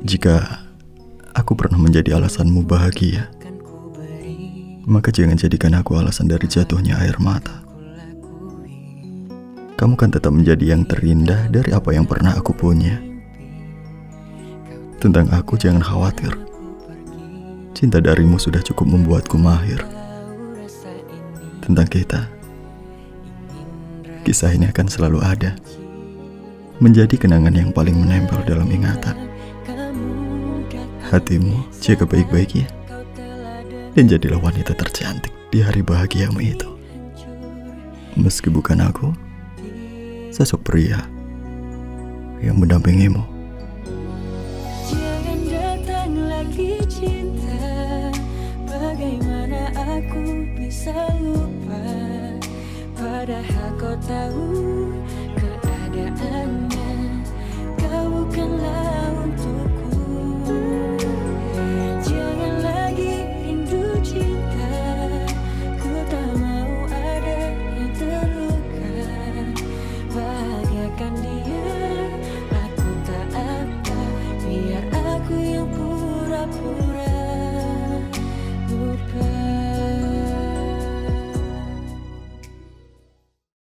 Jika aku pernah menjadi alasanmu bahagia, maka jangan jadikan aku alasan dari jatuhnya air mata. Kamu kan tetap menjadi yang terindah dari apa yang pernah aku punya. Tentang aku jangan khawatir. Cinta darimu sudah cukup membuatku mahir. Tentang kita, kisah ini akan selalu ada. Menjadi kenangan yang paling menempel dalam ingatan hatimu jaga baik-baik ya. Dan jadilah wanita tercantik di hari bahagiamu itu. Meski bukan aku, sosok pria yang mendampingimu. Aku bisa lupa Padahal kau tahu up with